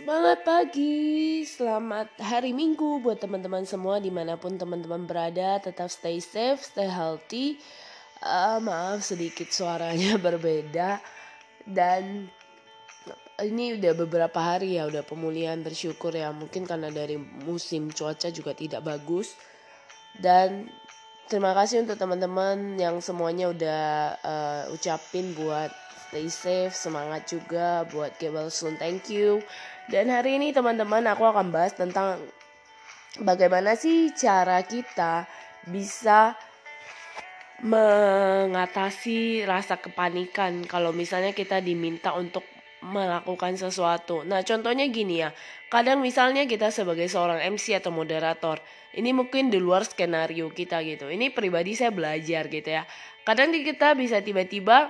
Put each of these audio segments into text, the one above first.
Semangat pagi, selamat hari Minggu buat teman-teman semua di mana pun teman-teman berada. Tetap stay safe, stay healthy. Uh, maaf sedikit suaranya berbeda dan ini udah beberapa hari ya udah pemulihan bersyukur ya mungkin karena dari musim cuaca juga tidak bagus dan terima kasih untuk teman-teman yang semuanya udah uh, ucapin buat stay safe, semangat juga buat soon. Thank you. Dan hari ini teman-teman aku akan bahas tentang bagaimana sih cara kita bisa mengatasi rasa kepanikan kalau misalnya kita diminta untuk melakukan sesuatu. Nah, contohnya gini ya. Kadang misalnya kita sebagai seorang MC atau moderator, ini mungkin di luar skenario kita gitu. Ini pribadi saya belajar gitu ya. Kadang kita bisa tiba-tiba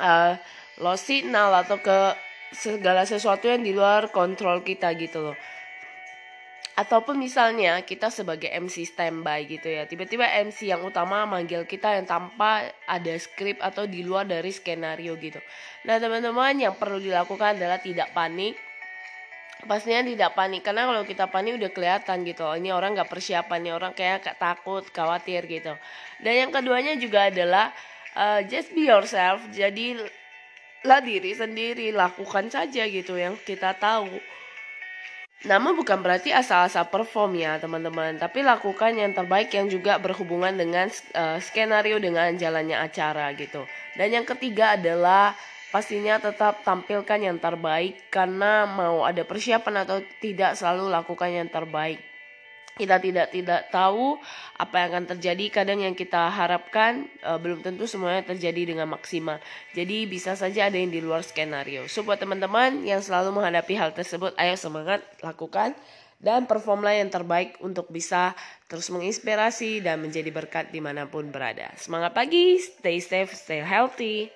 uh, lost signal atau ke segala sesuatu yang di luar kontrol kita gitu loh. Ataupun misalnya kita sebagai MC standby gitu ya tiba-tiba MC yang utama manggil kita yang tanpa ada skrip atau di luar dari skenario gitu. Nah teman-teman yang perlu dilakukan adalah tidak panik. Pastinya tidak panik karena kalau kita panik udah kelihatan gitu oh, ini orang nggak persiapan nih orang kayak takut khawatir gitu. Dan yang keduanya juga adalah uh, just be yourself. Jadi lah diri sendiri lakukan saja gitu yang kita tahu. Namun bukan berarti asal-asal perform ya teman-teman. Tapi lakukan yang terbaik yang juga berhubungan dengan uh, skenario dengan jalannya acara gitu. Dan yang ketiga adalah pastinya tetap tampilkan yang terbaik karena mau ada persiapan atau tidak selalu lakukan yang terbaik kita tidak tidak tahu apa yang akan terjadi. Kadang yang kita harapkan uh, belum tentu semuanya terjadi dengan maksimal. Jadi bisa saja ada yang di luar skenario. So buat teman-teman yang selalu menghadapi hal tersebut ayo semangat lakukan dan performlah yang terbaik untuk bisa terus menginspirasi dan menjadi berkat di mana pun berada. Semangat pagi stay safe stay healthy